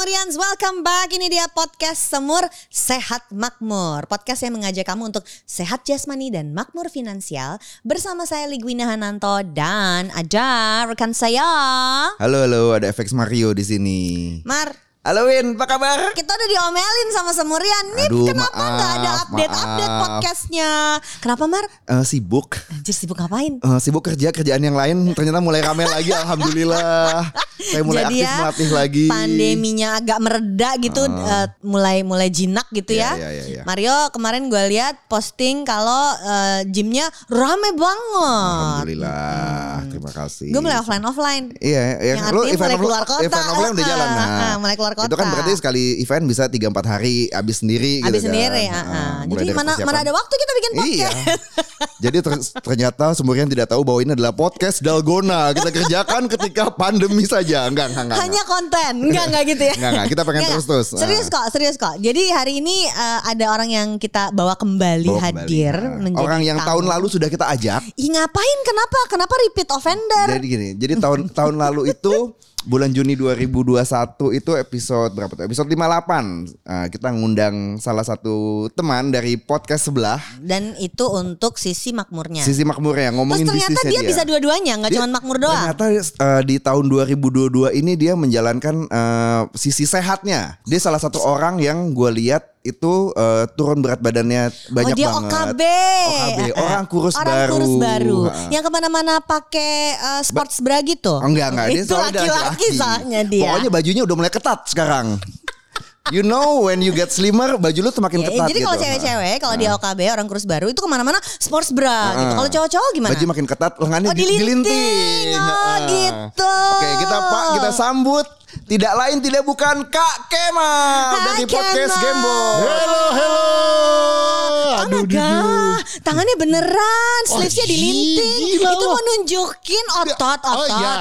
Semurians, welcome back. Ini dia podcast Semur Sehat Makmur. Podcast yang mengajak kamu untuk sehat jasmani dan makmur finansial. Bersama saya Ligwina Hananto dan ada rekan saya. Halo halo, ada FX Mario di sini. Mar, Halo Win, apa kabar? kita udah diomelin sama Semurian. Nih Aduh, kenapa nggak ada update-update podcastnya? Kenapa Mar? Eh, sibuk. Anjir sibuk ngapain? Eh, sibuk kerja kerjaan yang lain ternyata mulai ramai lagi alhamdulillah. Saya mulai Jadi aktif ya, melatih lagi. Pandeminya agak mereda gitu, eh, mulai mulai jinak gitu ya. Iya, iya, iya. Mario kemarin gue lihat posting kalau eh, gymnya rame banget. Alhamdulillah. Terima kasih. Gue mulai offline offline. Iya, ya. Yang Lu artinya mulai keluar kota. Event offline udah jalan nah. Ah, mulai keluar Itu kan kota. berarti sekali event bisa 3 4 hari habis sendiri gitu Abis kan. sendiri, mulai jadi mana mana ada waktu kita bikin Iya. podcast. Jadi ter- ternyata semurian tidak tahu bahwa ini adalah podcast Dalgona. Kita kerjakan ketika pandemi saja. Enggak, enggak, enggak. Hanya konten, enggak enggak gitu ya? Enggak, enggak. Kita pengen terus-terus. Serius kok, serius kok. Jadi hari ini eh, ada orang yang kita bawa kembali Bawa kembali. hadir Nah, menjadi Orang yang tamu. tahun lalu sudah kita ajak. Ih ngapain? Kenapa? Kenapa repeat offender? Jadi gini, jadi tahun tahun lalu itu bulan Juni 2021 itu episode berapa tuh? Episode 58. Nah, kita ngundang salah satu teman dari podcast sebelah. Dan itu untuk sisi makmurnya. Sisi makmur ya Terus ngomongin ternyata bisnisnya dia, bisa dua-duanya, nggak Dia- cuma makmur doang. Ternyata eh, di tahun 2022 ini dia menjalankan eh, sisi sehatnya. Dia salah satu orang yang gue lihat itu eh, turun berat badannya banyak oh dia banget. OKB. OKB, orang kurus orang baru. kurus baru. Ha. Yang ke mana-mana pakai eh, sports bra gitu. Enggak enggak dia Itu laki-laki soalnya dia. Pokoknya bajunya udah mulai ketat sekarang. You know when you get slimmer baju lu semakin Ya, ketat jadi kalau gitu. cewek-cewek, kalau di OKB orang kurus baru itu ke mana-mana sports bra gitu. Ah. Kalau cowok-cowok gimana? Baju makin ketat, lengannya Oh, di- dilinting. dilinting. Oh, Ah. gitu. Oke, kita Pak, kita sambut tidak lain tidak bukan Kak Kemal Hai, dari podcast. Gembo. Hello, hello. Aduh, Aduh, tangannya beneran, sleevesnya gila, dilinting. gila Itu loh. mau nunjukin otot, Oh otot. iya,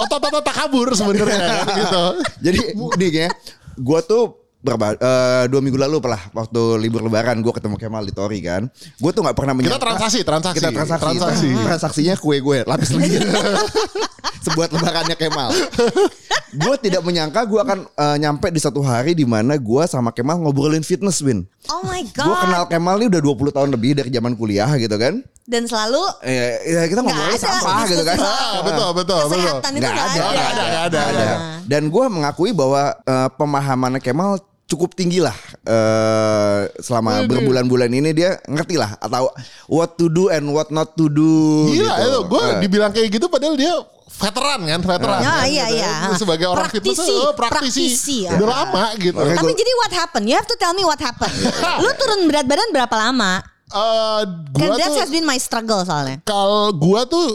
otot-otot tak kabur sebenarnya gitu. Jadi nih ya, gue tuh berapa eh, dua minggu lalu lah waktu libur lebaran gue ketemu Kemal di Tori kan gue tuh nggak pernah menyangka transaksi, transaksi. kita transaksi, Transaksi. transaksinya kue gue lapis legit sebuat lebarannya Kemal gue tidak menyangka gue akan eh, nyampe di satu hari di mana gue sama Kemal ngobrolin fitness Win Oh my god. gue kenal Kemal ini udah 20 tahun lebih dari zaman kuliah gitu kan Dan selalu Eh, ya kita ngobrolin ada sampah gitu kan diskusi Ah, betul, betul, betul. kesehatan itu Nggak nggak ada, ada. nggak ada, nggak ada, nggak ada. Dan gue mengakui bahwa eh, pemahamannya Kemal cukup tinggi lah eh, selama berbulan-bulan ini dia ngerti lah atau what to do and what not to do. Gila gitu. itu, gue Eh, dibilang kayak gitu padahal dia veteran kan, veteran. Ya, kan, iya, gitu. iya. Sebagai orang fitness Praktisi, tuh oh, praktisi. praktisi, ya. Udah lama gitu. Tapi gua- jadi what happened? You have to tell me what happened. Lu turun berat badan berapa lama? Eh, Kan gua that tuh has been my struggle soalnya. kalau gua tuh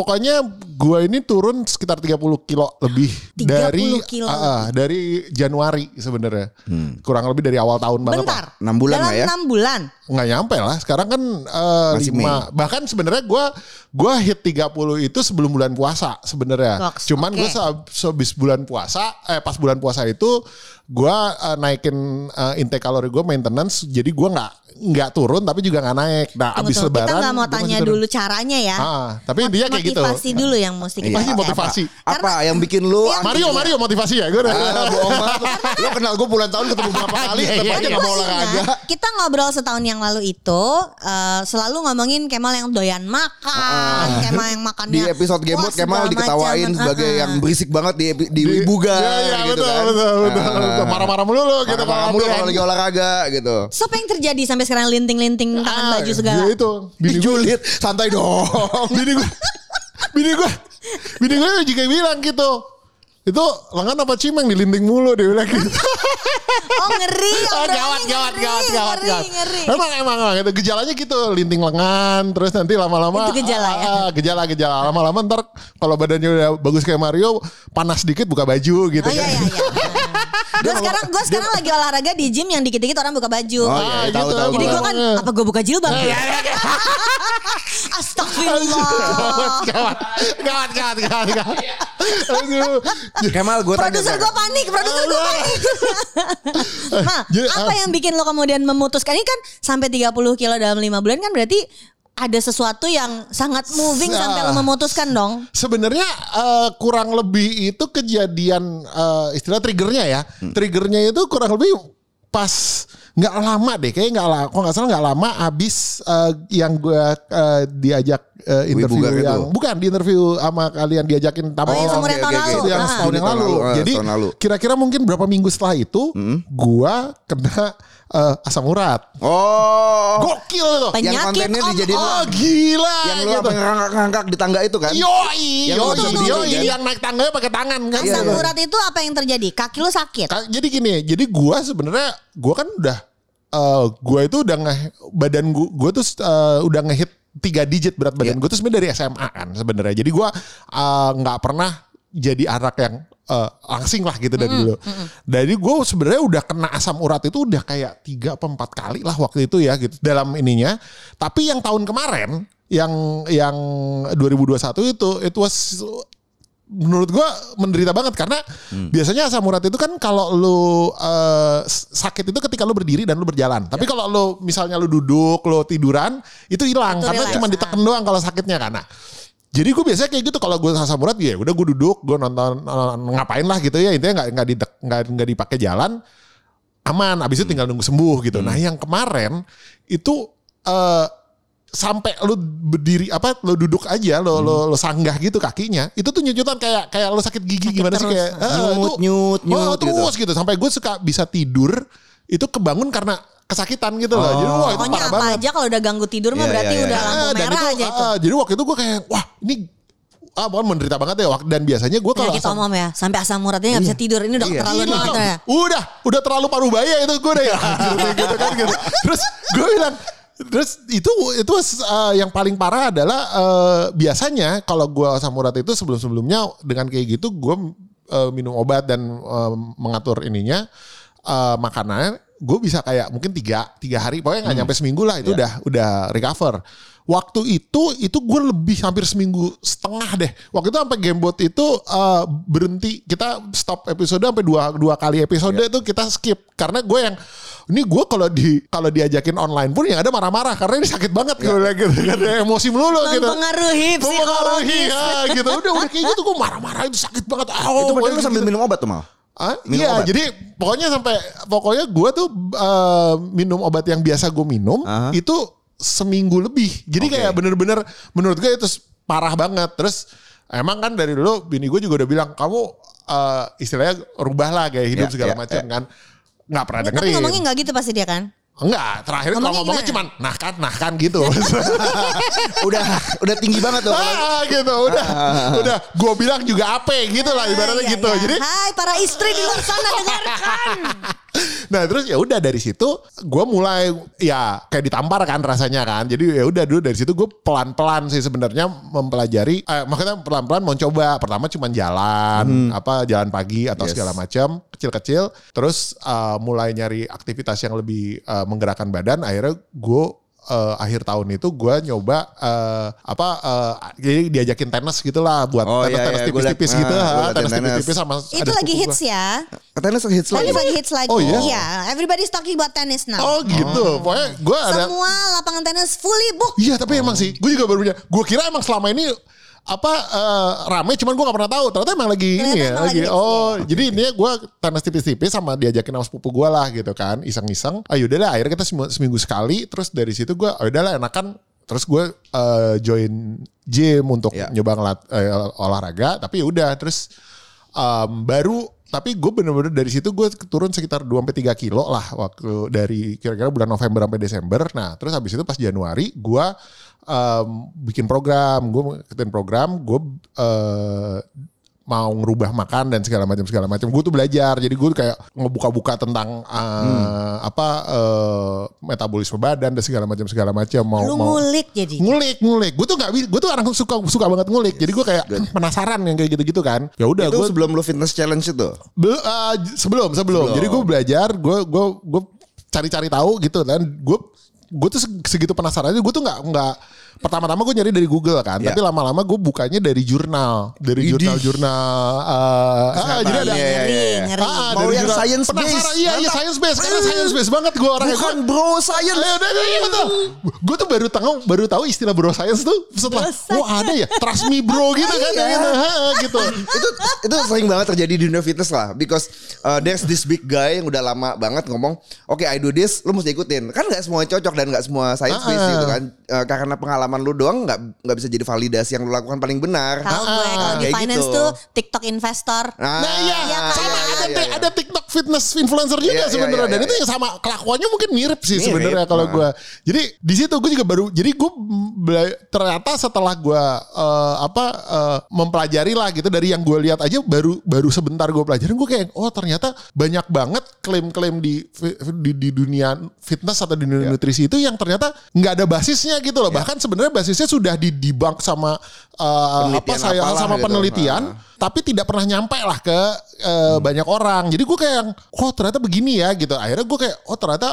pokoknya gua ini turun sekitar 30 kilo lebih 30 dari kilo. Ah, ah, dari Januari sebenarnya. Kurang lebih dari awal tahun banget Bentar. lah. Enam bulan Dalam lah ya. 6 bulan. Nggak nyampe lah. Sekarang kan eh, Masih lima. Bahkan sebenarnya gua gua hit 30 itu sebelum bulan puasa sebenarnya. Cuman oke. gua se- sehabis bulan puasa eh pas bulan puasa itu gua eh, naikin eh, intake kalori gua maintenance jadi gua nggak nggak turun tapi juga nggak naik. Nah, Tunggu, abis tunggu. lebaran Kita nggak mau tanya turun. dulu caranya ya. Ah, tapi dia kayak gitu. Motivasi dulu yang mesti kita Pasti pakai. motivasi. Apa yang bikin lu Yang- Mario, Mario motivasi ya gue. Ah, bohong banget. Lu kenal gue puluhan tahun ketemu berapa kali Iya, tetap iya, aja iya. gak mau olahraga. kita ngobrol setahun yang lalu itu eh, selalu ngomongin Kemal yang doyan makan, Kemal yang makannya Di episode Gamebot Kemal diketawain macam. sebagai Ah, ah. yang berisik banget di di Wibuga Iya, iya, gitu betul, kan. betul, betul, Ah. betul. Marah-marah mulu gitu Marah mulu kalau lagi olahraga gitu. So apa yang terjadi sampai sekarang linting-linting tangan Ah, baju segala? Dia itu bini gue, Julid, santai dong. bini gue, bini gue, bini gue juga bilang gitu. Itu lengan apa cimeng dilinting mulu dia bilang gitu. Oh ngeri, Oh, gawat, gawat, ngeri, gawat, gawat, ngeri, gawat. ngeri. Emang, emang, emang. Itu gejalanya gitu. Linting lengan. Terus nanti lama-lama. Itu gejala ya? ah, ah, gejala, gejala. Lama-lama ntar kalau badannya udah bagus kayak Mario. Panas dikit buka baju gitu Oh iya kan. iya iya. gue sekarang gue sekarang lagi olahraga di gym yang dikit-dikit orang buka baju. Oh, Ah, iya, gitu. tahu tahu. Jadi gue tahu. kan apa gue buka jilbab? Iya, Astagfirullah. gawat, gawat, gawat, gawat, gawat, gawat. Aduh. Kemal gue tanya Produser gue panik, produser gue panik. nah, Jadi, apa ah. yang bikin lo kemudian memutuskan ini kan sampai 30 kilo dalam lima bulan kan berarti ada sesuatu yang sangat moving Sa- sampai lo memutuskan dong. Sebenarnya eh, kurang lebih itu kejadian eh, istilah triggernya ya. Hmm. Triggernya itu kurang lebih pas nggak lama deh, kayaknya nggak lama. Kok nggak salah nggak lama abis eh, yang gue eh, diajak eh, interview itu? yang bukan di interview sama kalian diajakin tamu Oh, yang Oh, oke, tahun oke, lalu. oke. yang Ah. setahun yang Tahun lalu. lalu, Jadi kira-kira mungkin berapa minggu setelah itu, gua kena eh, asam urat. Oh. Gokil tuh. yang Penyakit kontennya om- dijadiin Oh gila. yang lu gitu. ngangkak-ngangkak di tangga itu kan? Yoi, Yang lu yoi, berdiri, yoi, kan? yang naik tangganya pakai tangan kan. Asam Gitu. urat itu apa yang terjadi? Kaki lo sakit. Ka- Jadi gini, jadi gua sebenarnya gua kan udah eh gua itu udah nge badan gua, gua tuh eh, udah ngehit tiga digit berat badan Iya. gua tuh sebenarnya dari SMA kan sebenarnya. Jadi gua eh, nggak pernah jadi anak yang eh, langsing lah gitu dari dulu. Jadi gue sebenarnya udah kena asam urat itu udah kayak tiga apa empat kali lah waktu itu ya gitu dalam ininya. Tapi yang tahun kemarin yang yang 2021 itu itu was menurut gua menderita banget karena biasanya asam urat itu kan kalau lu eh, sakit itu ketika lu berdiri dan lu berjalan. Tapi kalau lu misalnya lu duduk, lu tiduran, itu hilang karena cuma ah. ditekan doang kalau sakitnya karena. Jadi gue biasanya kayak gitu kalau gue asam urat ya udah gue duduk, gue nonton eh, ngapain lah gitu ya intinya nggak nggak di nggak dipakai jalan aman. Abis itu tinggal nunggu sembuh gitu. Nah yang kemarin itu eh sampai lu berdiri apa lu duduk aja lu lu, lu sanggah gitu kakinya itu tuh nyucutan kayak kayak lu sakit gigi Sakit gimana sih terus. kayak eh, Nyut, itu- nyut, oh, nyut gitu. terus gitu sampai gue suka bisa tidur itu kebangun karena kesakitan gitu loh jadi wah itu Pokoknya parah apa banget aja kalau udah ganggu tidur mah Iya, berarti iya, udah iya. lampu Ah, merah itu, aja itu. ah, jadi waktu itu gue kayak wah ini ah pokoknya menderita banget ya dan biasanya gue kalau asam- omom ya. Sampai asam uratnya nggak bisa tidur. Ini udah Iya. keterlaluan Iya. banget ya. Udah, udah terlalu paruh baya itu gue udah ya. gitu, kan gitu. Terus gue bilang, terus itu itu uh, yang paling parah adalah uh, biasanya kalau gue asam urat itu sebelum-sebelumnya dengan kayak gitu gue uh, minum obat dan uh, mengatur ininya uh, makanannya gue bisa kayak mungkin tiga tiga hari pokoknya nggak nyampe seminggu lah itu udah udah recover. Waktu itu itu gue lebih hampir seminggu setengah deh. Waktu itu sampai gamebot itu uh, berhenti. Kita stop episode sampai dua dua kali episode itu kita skip. Karena gue yang ini gue kalau di kalau diajakin online pun yang ada marah-marah karena ini sakit banget gue bilang gitu kan. Emosi melulu gitu. Mempengaruhi mempengaruhi psikologis. ya, gitu. Udah udah kayak gitu gue marah-marah itu sakit banget. Ah, itu padahal pokoknya lu sambil gitu. minum obat tuh mal. Ah, Minum iya, obat? jadi pokoknya sampai pokoknya gue tuh eh, minum obat yang biasa gue minum Aha. itu seminggu lebih. Jadi Oke. kayak bener-bener menurut gue itu parah banget. Terus emang kan dari dulu bini gue juga udah bilang kamu eh, istilahnya rubah lah gaya hidup Ya, segala ya, macam ya. kan. Nggak pernah Ya, tapi dengerin. ngomongnya nggak gitu pasti dia kan. Enggak, terakhir kalau Ngomongnya cuman nah kan, nah kan gitu. udah udah tinggi banget tuh. ah, gitu, udah. udah, gue bilang juga apa gitu lah ibaratnya Iya, gitu. iya. Jadi Hai para istri di luar sana dengarkan. Nah terus ya udah dari situ gue mulai ya kayak ditampar kan rasanya kan. Jadi ya udah dulu dari situ gue pelan-pelan sih sebenarnya mempelajari. Eh, maksudnya pelan-pelan mau coba. Pertama cuma jalan, apa jalan pagi atau Yes. segala macam kecil-kecil. Terus eh, mulai nyari aktivitas yang lebih eh, menggerakkan badan. Akhirnya gue eh, akhir tahun itu gue nyoba eh, apa eh, jadi diajakin tenis gitulah buat Oh, tenis iya, tenis iya, gua tipis-tipis liat- gitu, ah, gua ha, tenis tenis. tipis-tipis sama Itu ada lagi hits gua. ya. Katanya hits lagi. Lagi hits lagi. Oh, iya? Iya, everybody's talking about tennis now. Oh gitu, pokoknya gue ada Semua lapangan tenis fully book. Iya tapi emang sih, gue juga baru punya. Gue kira emang selama ini apa eh, rame, cuman gue gak pernah tahu. Ternyata emang lagi Ternyata ini ya, lagi. lagi oh, jadi ini gue tenis tipis-tipis sama diajakin sama sepupu gue lah gitu kan, iseng-iseng. Ayo udah lah, akhirnya kita seminggu, sekali. Terus dari situ gue, ayo udah lah enakan. Terus gue eh, join gym untuk Ya. nyoba ngelat, eh, olahraga. Tapi ya udah, terus em, baru tapi gue bener-bener dari situ gue turun sekitar 2-3 kilo lah waktu dari kira-kira bulan November sampai Desember. Nah terus habis itu pas Januari gue em, bikin program, gue ngikutin program, gue eh, mau ngerubah makan dan segala macam segala macam. Gue tuh belajar, jadi gue kayak ngebuka-buka tentang eh, apa eh, metabolisme badan dan segala macam segala macam. Mau Lu mau ngulik jadi. ngulik ngulik gue tuh nggak gue tuh orang suka suka banget ngulik jadi gue kayak penasaran yang kayak gitu gitu kan ya udah Itu gue sebelum lu fitness challenge itu. Be- uh, sebelum, sebelum Sebelum. jadi gue belajar gue gue gue cari-cari tahu gitu dan gue gue tuh seg- segitu penasaran gue tuh nggak nggak pertama-tama gue nyari dari Google kan Iya. tapi lama-lama gue bukanya dari jurnal dari jurnal-jurnal eh, ah, jadi ada Iya, iya, ngeri, iya. ngeri. Ah, Mau dari yang jurnal. science Penasaran, based. Iya, iya science based. Karena science based banget gue orangnya. Bukan Gua- bro science. Ayo, udah, udah, betul. Gue tuh baru tahu baru tahu istilah bro science tuh setelah Bro oh ada ya trust me bro gitu kan Iya. gitu, Ha, gitu. itu itu sering banget terjadi di dunia fitness lah because uh, there's this big guy yang udah lama banget ngomong oke I do this lu mesti ikutin kan nggak semua cocok dan nggak semua science based Ah. gitu kan Uh, karena pengalaman lu doang nggak nggak bisa jadi validasi yang lu lakukan paling benar Tahu gue kalau di Kayak finance gitu. tuh TikTok investor. nah, Nah iya, Iya kan? sama ada iya, iya. ada TikTok fitness influencer juga Iya, iya, sebenarnya iya, dan iya, itu iya. yang sama kelakuannya mungkin mirip sih sebenarnya kalau nah. gue. Jadi di situ gue juga baru jadi gue ternyata setelah gue eh, apa eh, mempelajari lah gitu dari yang gue lihat aja baru baru sebentar gue pelajarin gue kayak oh ternyata banyak banget klaim-klaim di di, di dunia fitness atau di dunia Iya. nutrisi itu yang ternyata nggak ada basisnya gitu loh. Bahkan sebenarnya basisnya sudah di debunk sama eh, apa saya sama gitu. penelitian Ah. tapi tidak pernah nyampe lah ke eh, banyak orang. Jadi gue kayak, yang, oh ternyata begini ya gitu. Akhirnya gue kayak, oh ternyata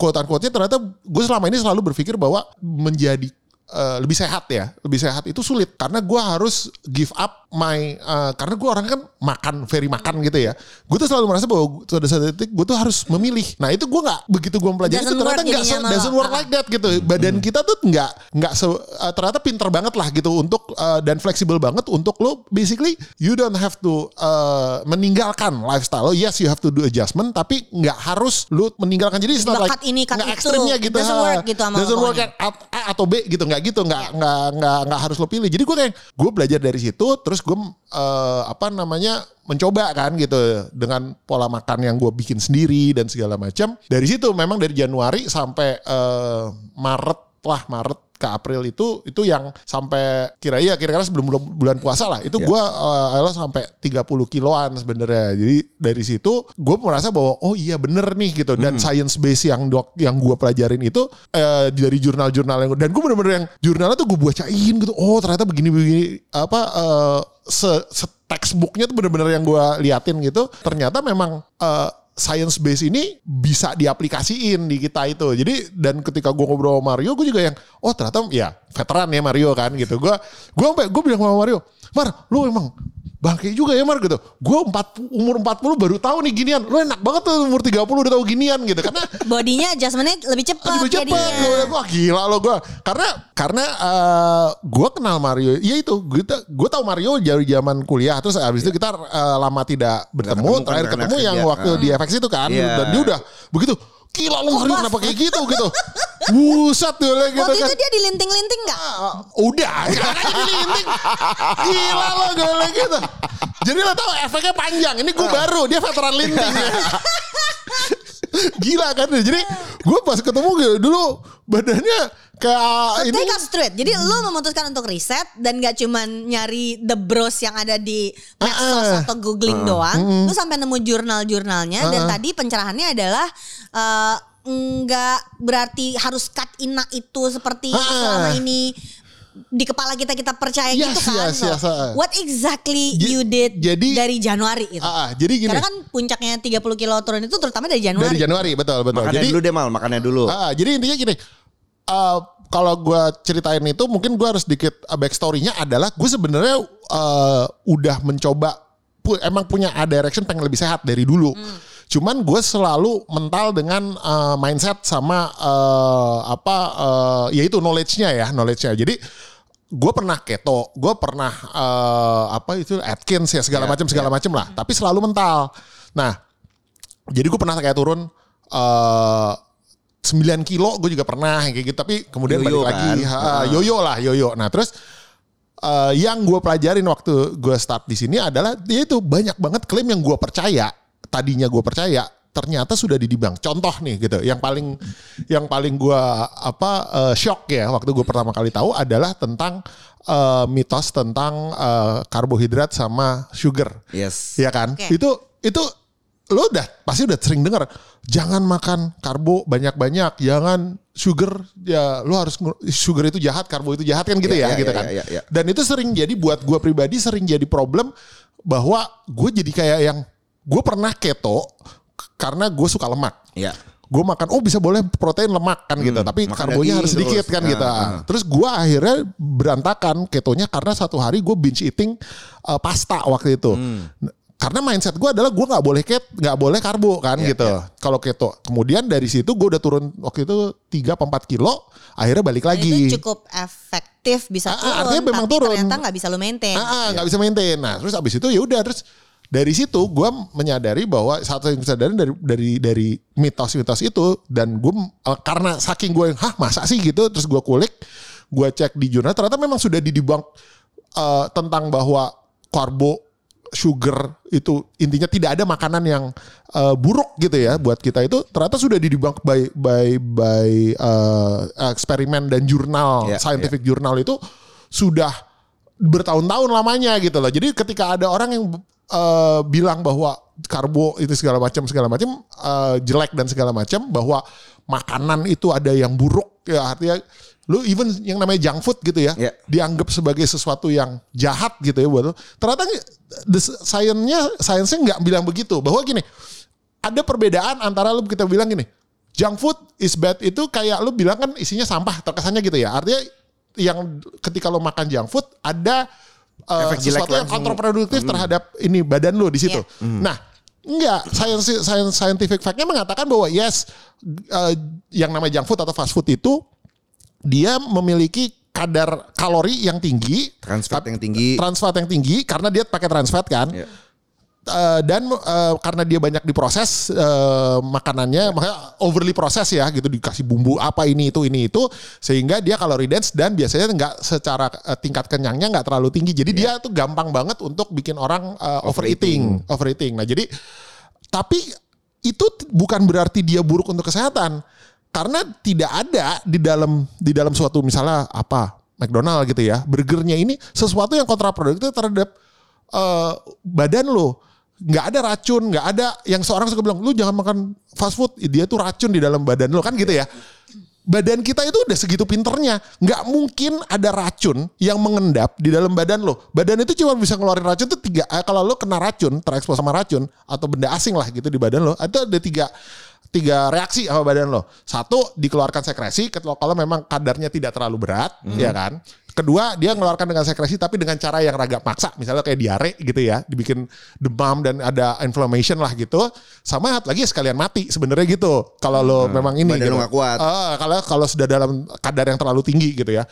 quote quote ternyata gue selama ini selalu berpikir bahwa menjadi eh, lebih sehat ya, lebih sehat itu sulit karena gue harus give up my eh, karena gue orang kan makan very makan gitu ya. Gue tuh selalu merasa bahwa pada satu titik gue tuh harus memilih. Nah itu gue nggak begitu gue mempelajari itu ternyata nggak doesn't work Ah. like that gitu. Badan kita tuh nggak nggak se- uh, ternyata pinter banget lah gitu untuk uh, dan fleksibel banget untuk lo basically you don't have to uh, meninggalkan lifestyle lo. Yes, you have to do adjustment tapi nggak harus lo meninggalkan. Jadi Bakat like ini, nggak ekstrimnya gitu. Doesn't work gitu sama lo Doesn't work pokoknya. at A atau B gitu nggak gitu nggak nggak nggak nggak harus lo pilih. Jadi gue kayak gue belajar dari situ terus gue uh, apa namanya mencoba kan gitu dengan pola makan yang gue bikin sendiri dan segala macam. Dari situ memang dari Januari sampai eh, Maret lah Maret ke April itu itu yang sampai kira iya kira-kira sebelum bulan, puasa lah. Itu Ya. gue uh, sampai 30 kiloan sebenarnya. Jadi dari situ gue merasa bahwa oh iya bener nih gitu. Dan science base yang dok yang gue pelajarin itu eh, dari jurnal-jurnal yang dan gue bener-bener yang jurnalnya tuh gue bacain gitu. Oh ternyata begini-begini apa eh, se, se textbooknya tuh bener-bener yang gue liatin gitu. Ternyata memang eh, science base ini bisa diaplikasiin di kita itu. Jadi dan ketika gue ngobrol sama Mario gue juga yang oh ternyata ya veteran ya Mario kan gitu. Gue gue sampai gue bilang sama Mario Mar lu emang bangke juga ya Mar gitu. Gue empat umur 40 baru tahu nih ginian. Lu enak banget tuh umur 30 udah tahu ginian gitu. Karena Bodinya adjustmentnya lebih cepat lebih cepat gue gila lo gue karena karena eh, gue kenal Mario ya itu gue gue tahu Mario dari zaman kuliah terus abis itu kita eh, lama tidak bertemu ketemu kan terakhir ketemu yang kerja. waktu di FX itu kan Iya. dan dia udah begitu gila lo Mario kenapa kayak gitu? Gitu buset tuh gitu Waktu kan itu dia dilinting-linting nggak? Ah, udah sekarang aja dilinting gila lo gue bilang gitu jadi lo tau efeknya panjang ini gue baru dia veteran linting ya. gila kan jadi gue pas ketemu gitu, dulu badannya kayak ini Take straight. Jadi lu memutuskan untuk riset dan gak cuman nyari the bros yang ada di medsos Ah, ah. atau googling doang. Lu sampai nemu jurnal-jurnalnya dan tadi pencerahannya adalah eh, nggak berarti harus cut inak itu seperti ah. selama ini di kepala kita kita percaya Yes, gitu kan. yes, yes, ah. What exactly J- you did jadi- dari Januari itu? Ah, ah, jadi gini. Karena kan puncaknya 30 kilo turun itu terutama dari Januari. dari Januari betul betul makannya jadi dulu deh mal makannya dulu Ah, jadi intinya gini. eh, kalau gue ceritain itu mungkin gue harus sedikit uh, backstory-nya adalah gue sebenarnya eh, udah mencoba pu- emang punya a direction pengen lebih sehat dari dulu. Cuman gue selalu mental dengan eh, mindset sama eh, apa eh, yaitu knowledge-nya ya, knowledge-nya. Jadi gue pernah keto, gue pernah eh, apa itu Atkins ya segala Ya, macam segala macam lah. Tapi selalu mental. Nah, jadi gue pernah kayak turun eh 9 kilo gue juga pernah kayak gitu tapi kemudian Yoyo balik lagi kan? ha, Ah. yoyo lah yoyo nah terus eh, yang gue pelajarin waktu gue start di sini adalah dia itu banyak banget klaim yang gue percaya tadinya gue percaya ternyata sudah didibang contoh nih gitu yang paling yang paling gue apa eh, shock ya waktu gue pertama kali tahu adalah tentang eh, mitos tentang eh, karbohidrat sama sugar yes Iya kan? Oke. Itu itu lo udah pasti udah sering dengar jangan makan karbo banyak-banyak, jangan sugar ya lo harus sugar itu jahat, karbo itu jahat kan gitu Iya, ya, iya, gitu iya, kan. iya, iya. Dan itu sering jadi buat gue pribadi sering jadi problem bahwa gue jadi kayak yang gue pernah keto karena gue suka lemak. ya gue makan oh bisa boleh protein lemak kan gitu tapi makan karbonya daging harus sedikit terus. kan Nah, gitu nah. terus gue akhirnya berantakan ketonya karena satu hari gue binge eating uh, pasta waktu itu Hmm. karena mindset gue adalah gue nggak boleh ket nggak boleh karbo kan Iya, gitu kalau keto kemudian dari situ gue udah turun waktu itu 3 4 kilo akhirnya balik Dan lagi itu cukup efektif bisa Ah, turun. artinya memang tapi turun. ternyata nggak bisa lu maintain. Ah, ah, nggak bisa maintain. Nah, terus abis itu ya udah terus dari situ gue menyadari bahwa satu yang kesadaran dari dari dari mitos-mitos itu dan gue karena saking gue yang hah masa sih gitu terus gue kulik gue cek di jurnal ternyata memang sudah didibang eh, tentang bahwa karbo sugar itu intinya tidak ada makanan yang eh, buruk gitu ya buat kita itu ternyata sudah didibang by by by eh, eksperimen dan jurnal Ya, scientific jurnal itu sudah bertahun-tahun lamanya gitu loh. Jadi ketika ada orang yang eh, bilang bahwa karbo itu segala macam segala macam eh, jelek dan segala macam bahwa makanan itu ada yang buruk ya artinya lu even yang namanya junk food gitu ya Ya. dianggap sebagai sesuatu yang jahat gitu ya buat lu. Ternyata the science-nya science-nya nggak bilang begitu bahwa gini ada perbedaan antara lu kita bilang gini junk food is bad itu kayak lu bilang kan isinya sampah terkesannya gitu ya artinya yang ketika lu makan junk food ada uh, Efek sesuatu yang langsung. kontraproduktif terhadap ini badan lu di situ Iya. nah enggak science, science scientific fact-nya mengatakan bahwa yes uh, yang namanya junk food atau fast food itu dia memiliki kadar kalori yang tinggi Trans fat yang tinggi. trans fat yang tinggi karena dia pakai trans fat kan Iya. Eh, dan eh, karena dia banyak diproses eh, makanannya makanya overly proses ya gitu. Dikasih bumbu apa ini itu ini itu. Sehingga dia kalori dense dan biasanya nggak secara eh, tingkat kenyangnya nggak terlalu tinggi. Jadi dia tuh gampang banget untuk bikin orang eh, overeating. Overeating. Nah jadi tapi itu bukan berarti dia buruk untuk kesehatan. Karena tidak ada di dalam di dalam suatu misalnya apa McDonald gitu ya burgernya ini sesuatu yang kontraproduktif terhadap eh, badan lo nggak ada racun nggak ada yang seorang suka bilang lu jangan makan fast food. Dia tuh racun di dalam badan lo kan gitu ya. Badan kita itu udah segitu pinternya nggak mungkin ada racun yang mengendap di dalam badan lo badan itu cuma bisa ngeluarin racun tuh tiga eh, kalau lo kena racun terekspos sama racun atau benda asing lah gitu di badan lo itu ada tiga tiga reaksi sama badan lo satu dikeluarkan sekresi kalau memang kadarnya tidak terlalu berat ya kan kedua dia mengeluarkan dengan sekresi tapi dengan cara yang agak maksa misalnya kayak diare gitu ya dibikin demam dan ada inflammation lah gitu sama lagi sekalian mati sebenarnya gitu kalau lo memang ini badan gitu. lo kuat. Ah, kalau kalau sudah dalam kadar yang terlalu tinggi gitu ya.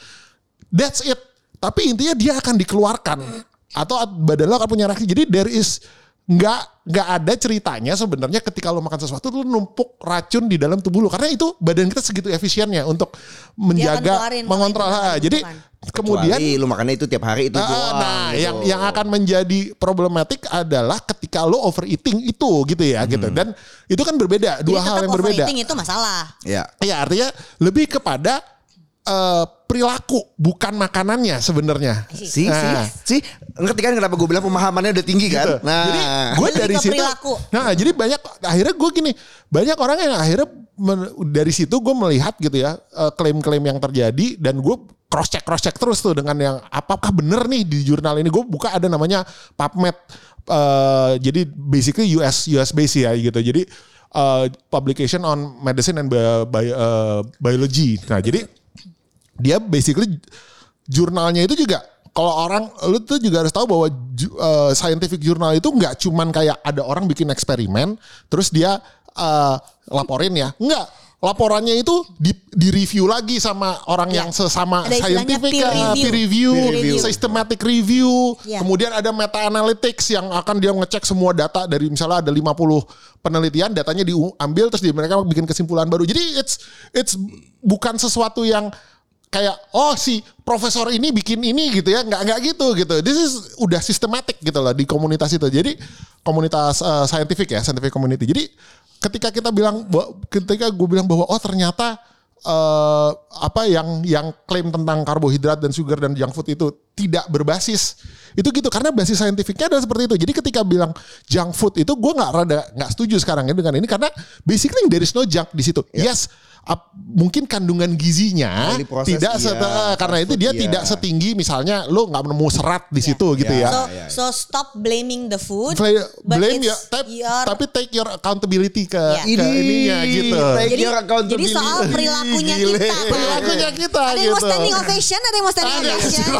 That's it. Tapi intinya dia akan dikeluarkan atau badan lo akan punya reaksi. Jadi there is nggak nggak ada ceritanya sebenarnya ketika lo makan sesuatu lo numpuk racun di dalam tubuh lo karena itu badan kita segitu efisiennya untuk menjaga keluarin mengontrol. Ah, jadi bukan. kemudian Kecuali lu makannya itu tiap hari itu Ah, doang. nah, gitu. yang yang akan menjadi problematik adalah ketika lo overeating itu gitu ya gitu. Dan itu kan berbeda, dua Jadi hal tetap yang berbeda. overeating itu masalah. Ya. Ya artinya lebih kepada eh, perilaku bukan makanannya sebenarnya. Si, Nah. si, si, ngerti kan kenapa gue bilang pemahamannya udah tinggi kan? Gitu. Nah, Jadi gue dari situ. perilaku. Nah jadi banyak akhirnya gue gini banyak orang yang akhirnya men- dari situ gue melihat gitu ya eh, klaim-klaim yang terjadi dan gue cross check cross check terus tuh dengan yang apakah bener nih di jurnal ini gue buka ada namanya PubMed eh, jadi basically US US base ya gitu jadi eh, publication on medicine and bio- bio- eh, biology nah jadi dia basically jurnalnya itu juga kalau orang lu tuh juga harus tahu bahwa ju- eh, scientific journal itu nggak cuman kayak ada orang bikin eksperimen terus dia eh, laporin ya enggak laporannya itu di, di review lagi sama orang Ya. yang sesama Ada scientific peer eh, review. peer review, Peer review. systematic review Ya. kemudian ada meta analytics yang akan dia ngecek semua data dari misalnya ada 50 penelitian datanya diambil terus di mereka bikin kesimpulan baru jadi it's it's bukan sesuatu yang kayak oh si profesor ini bikin ini gitu ya. Nggak nggak gitu gitu. This is udah sistematik gitu loh di komunitas itu. Jadi komunitas eh, scientific ya scientific community. Jadi ketika kita bilang ketika gue bilang bahwa oh ternyata eh, apa yang yang klaim tentang karbohidrat dan sugar dan junk food itu tidak berbasis itu gitu. Karena basis saintifiknya adalah seperti itu. Jadi ketika bilang junk food itu gue nggak rada nggak setuju sekarang ya dengan ini. Karena basically there is no junk di situ. Yes ap- mungkin kandungan gizinya tidak iya. sete- karena itu dia Iya. tidak setinggi misalnya lo nggak nemu serat di situ gitu Iya. ya. So, iya, iya. so stop blaming the food. Play- blame ya, tapi, your- tapi take your accountability ke, Iya. ke ininya gitu. Take jadi, your accountability. jadi soal perilakunya Gile. kita. Perilakunya kita Ada yang mau gitu. standing ovation, ada yang mau standing Ada. ovation.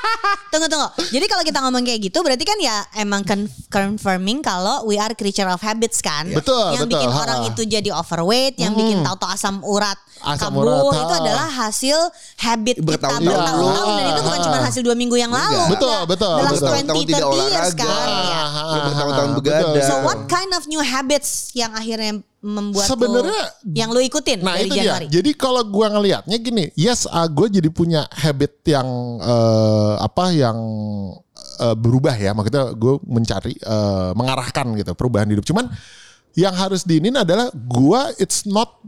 tunggu tunggu. Jadi kalau kita ngomong kayak gitu, berarti kan ya emang con- confirming kalau we are creature of habits kan. Betul, Yang betul. bikin Ha. orang itu jadi overweight, yang bikin tahu-tahu asam urat Asam kambuh urat, itu ha. adalah hasil habit kita Bertahun-tahun dan itu bukan lalu. cuma hasil dua minggu yang lalu. Betul, betul, last betul. 20, Bertahun-tahun tidak 30 years olahraga. kan. Ya. Ah, ah, Udah bertahun-tahun ah, begadang. betul. So what kind of new habits yang akhirnya membuat Sebenarnya- lu, yang lu ikutin Nah dari itu Januari? dia. Jadi kalau gua ngelihatnya gini, yes, uh, gue jadi punya habit yang eh, apa yang eh, berubah ya. Maksudnya gue mencari eh, mengarahkan gitu perubahan hidup. Cuman yang harus diinin adalah gua it's not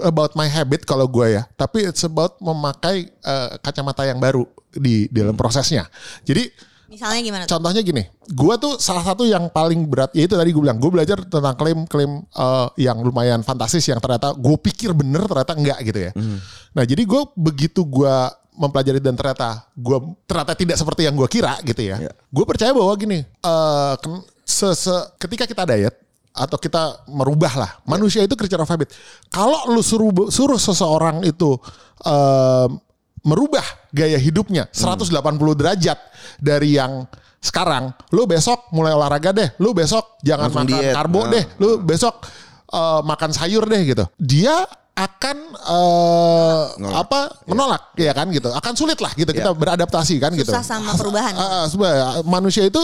about my habit kalau gua ya, tapi it's about memakai eh, kacamata yang baru di dalam prosesnya. Jadi Misalnya gimana? tuh? Contohnya gini, gua tuh salah satu yang paling berat ya itu tadi gue bilang, gue belajar tentang klaim-klaim eh, yang lumayan fantastis yang ternyata gue pikir bener ternyata enggak gitu ya. Nah jadi gue begitu gua mempelajari dan ternyata gue ternyata tidak seperti yang gue kira gitu ya. Iya. Gue percaya bahwa gini, eh, se- se- ketika kita diet atau kita merubah lah, manusia itu creature of habit. Kalau lu suruh suruh seseorang itu eh, merubah gaya hidupnya 180 derajat dari yang sekarang, lu besok mulai olahraga deh, lu besok jangan Langsung makan diet. karbo Nah. deh, lu besok eh, makan sayur deh gitu. Dia akan eh, Nolak. apa menolak ya kan gitu akan sulit lah gitu kita beradaptasi kan gitu Susah sama perubahan. Ah, ah, sebenarnya manusia itu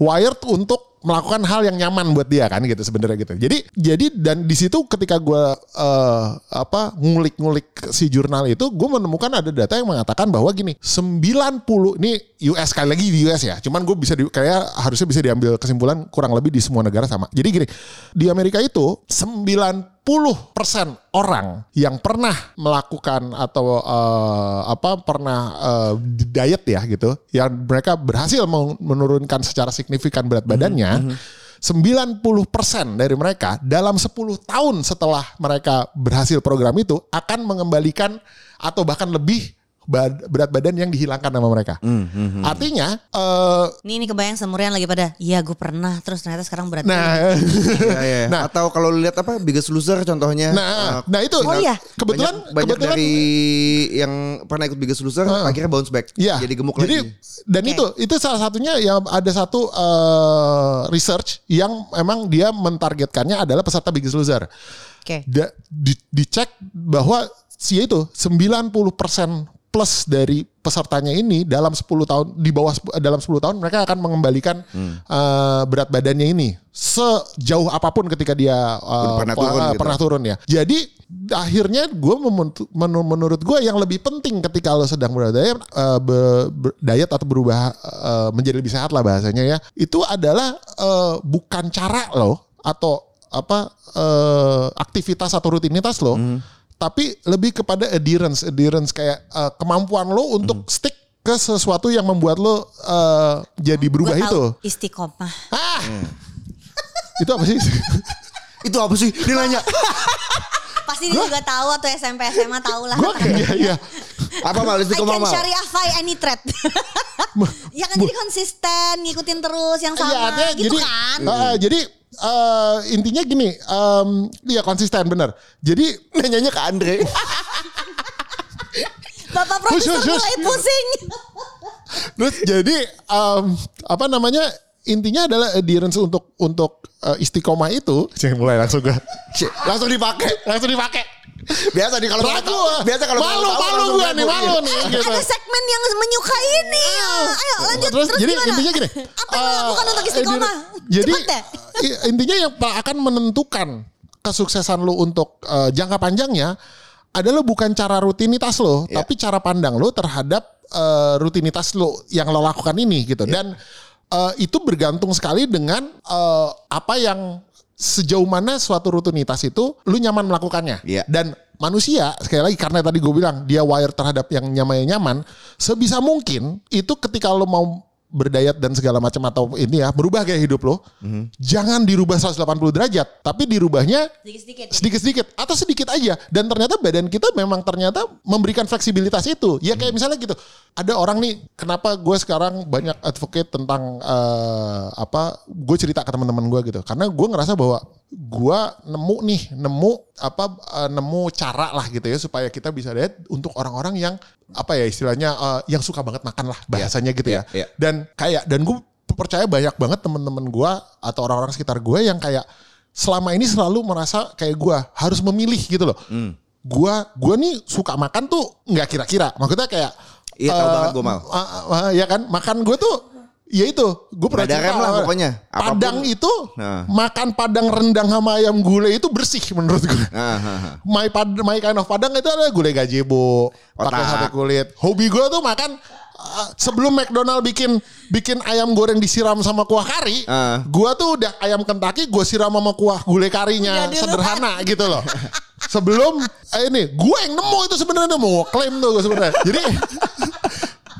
wired untuk melakukan hal yang nyaman buat dia kan gitu sebenarnya gitu. Jadi jadi dan di situ ketika gue eh, apa ngulik-ngulik si jurnal itu gue menemukan ada data yang mengatakan bahwa gini 90 ini US sekali lagi di US ya. Cuman gue bisa di, kayak harusnya bisa diambil kesimpulan kurang lebih di semua negara sama. Jadi gini di Amerika itu 90 orang yang pernah melakukan atau eh, apa pernah eh, diet ya gitu yang mereka berhasil men- menurunkan secara signifikan berat badannya 90% dari mereka dalam 10 tahun setelah mereka berhasil program itu akan mengembalikan atau bahkan lebih bad- berat badan yang dihilangkan sama mereka. Artinya eh, Ini ini kebayang semurian lagi pada, iya gue pernah terus ternyata sekarang berat. nah Iya, iya. Nah. atau kalau lihat apa Biggest Loser contohnya. Nah, eh, nah itu. Oh iya. Kebetulan banyak, banyak kebetulan dari yang pernah ikut Biggest Loser akhirnya bounce back. Iya. Jadi gemuk Jadi, lagi. Dan Oke. itu itu salah satunya yang ada satu eh, research yang memang dia mentargetkannya adalah peserta Biggest Loser. Oke. Da- di, dicek bahwa si itu 90% plus dari pesertanya ini dalam 10 tahun di bawah dalam 10 tahun mereka akan mengembalikan eh, berat badannya ini sejauh apa pun ketika dia eh, Pernah turun eh, gitu. pernah turun ya. Jadi akhirnya gue menurut gue yang lebih penting ketika lo sedang berdiet eh, be- ber- diet atau berubah eh, menjadi lebih sehat lah bahasanya ya itu adalah eh, bukan cara lo atau apa eh, aktivitas atau rutinitas lo tapi lebih kepada adherence adherence kayak eh, kemampuan lo untuk stick ke sesuatu yang membuat lo eh, jadi berubah itu Istiqomah. ah itu apa sih Itu apa sih? Dia nanya. Pasti dia juga tahu atau SMP SMA tahu lah. gue kayak iya apa mal I istiqomah can mal? syariah any threat. ya kan jadi konsisten, ngikutin terus yang sama Iya, artinya gitu jadi, kan. eh, jadi eh, intinya gini, em, iya konsisten bener. Jadi Nanyanya ke Andre. Bapak produser hush, hush. mulai pusing. terus jadi em, apa namanya intinya adalah adherence untuk untuk eh, istiqomah itu. Saya mulai langsung gue langsung dipakai. langsung dipakai. Biasa nih kalau Ragu, tahu- biasa kalau malu tahu malu gue nih malu nih. Gitu. Ada segmen yang menyukai ini. Ayo lanjut terus, jadi gimana? intinya gini. Apa yang lo lakukan eh, untuk istiqomah? Jadi intinya yang akan menentukan kesuksesan lu untuk eh, jangka panjangnya adalah bukan cara rutinitas lo, Iya. tapi cara pandang lo terhadap eh, rutinitas lo yang lo lakukan ini gitu. Iya. Dan eh, itu bergantung sekali dengan eh, apa yang sejauh mana suatu rutinitas itu lu nyaman melakukannya. Iya. Dan manusia sekali lagi karena tadi gue bilang dia wire terhadap yang nyaman nyaman, sebisa mungkin itu ketika lo mau berdayat dan segala macam atau ini ya merubah gaya hidup lo, jangan dirubah 180 derajat, tapi dirubahnya Sedikit-sedikit. sedikit-sedikit atau sedikit aja. Dan ternyata badan kita memang ternyata memberikan fleksibilitas itu. Ya kayak misalnya gitu ada orang nih kenapa gue sekarang banyak advocate tentang eh, apa gue cerita ke teman-teman gue gitu. Karena gue ngerasa bahwa gue nemu nih nemu apa eh, nemu cara lah gitu ya supaya kita bisa diet untuk orang-orang yang apa ya istilahnya eh, yang suka banget makan lah bahasanya gitu ya iya, iya. dan kayak dan gue percaya banyak banget teman-teman gue atau orang-orang sekitar gue yang kayak selama ini selalu merasa kayak gue harus memilih gitu loh. Hmm. Gua gua nih suka makan tuh nggak kira-kira. Maksudnya kayak Iya, tahu eh, banget gua mau. ah, ah, ya kan makan gue tuh ya itu gue pernah ada rem lah pokoknya. Apa pun. Padang itu Nah. makan padang rendang sama ayam gulai itu bersih menurut gue. Ah, ah, ah. My, pad, my kind of padang itu ada gulai gazebo, pakai Otak. sate kulit. Hobi gue tuh makan uh, sebelum McDonald bikin bikin ayam goreng disiram sama kuah kari, Ah. gua tuh udah ayam Kentucky gue siram sama kuah gulai karinya duluan. sederhana gitu loh. Sebelum eh, ini gue yang nemu itu sebenarnya mau klaim tuh gue sebenarnya. Jadi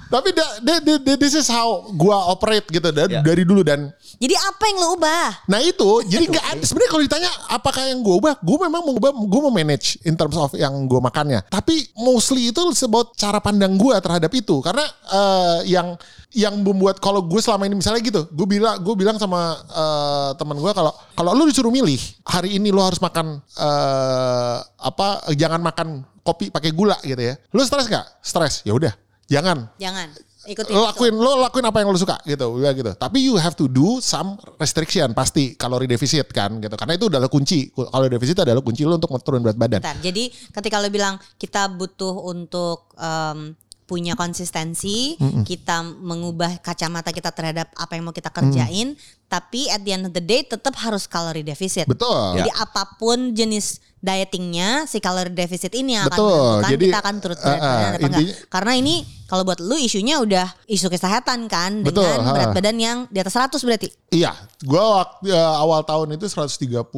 tapi da, da- da- da- this is how gua operate gitu dan Ya. dari dulu dan Jadi apa yang lo ubah? Nah itu jadi nggak ada sebenarnya kalau ditanya apakah yang gue ubah, gue memang mau ubah, gue mau manage in terms of yang gue makannya. Tapi mostly itu sebab cara pandang gue terhadap itu karena eh, yang yang membuat kalau gue selama ini misalnya gitu, gue bilang gue bilang sama eh, teman gue kalau kalau lu disuruh milih hari ini lu harus makan eh, apa jangan makan kopi pakai gula gitu ya. Lu stres nggak? Stres. Ya udah, jangan. Jangan. Ikutin. lo itu. lakuin lo lakuin apa yang lo suka gitu. Ya gitu. Tapi you have to do some restriction pasti kalori defisit kan gitu. Karena itu adalah kunci. Kalori defisit adalah kunci lo untuk turun berat badan. Bentar, jadi ketika lo bilang kita butuh untuk em, punya konsistensi, kita mengubah kacamata kita terhadap apa yang mau kita kerjain, tapi at the end of the day tetap harus kalori defisit. betul. Jadi apa pun jenis dietingnya, si kalori defisit ini yang akan Betul. menentukan Jadi, kita akan turut berat uh, uh, badan apa enggak. intinya- Karena ini kalau buat lu isunya udah isu kesehatan kan Betul, dengan ha. berat badan yang di atas 100 berarti. iya gua waktu ya, awal tahun itu 132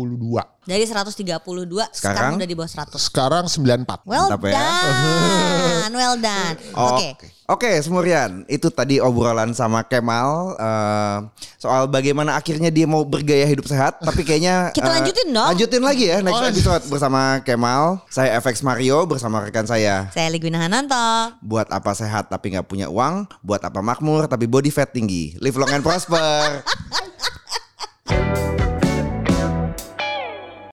Dari 132 sekarang, Sekarang? udah di bawah 100. sekarang 94 Well Mantap ya. done, well done. Oh, Oke. Oke, Semurian. Itu tadi obrolan sama Kemal eh, soal bagaimana akhirnya dia mau bergaya hidup sehat, tapi kayaknya Kita eh, lanjutin dong. Lanjutin lagi ya next Oh, episode bersama Kemal. Saya FX Mario bersama rekan saya. Saya Ligwina Hananto. Buat apa tapi nggak punya uang? Buat apa makmur tapi body fat tinggi? Live long and prosper.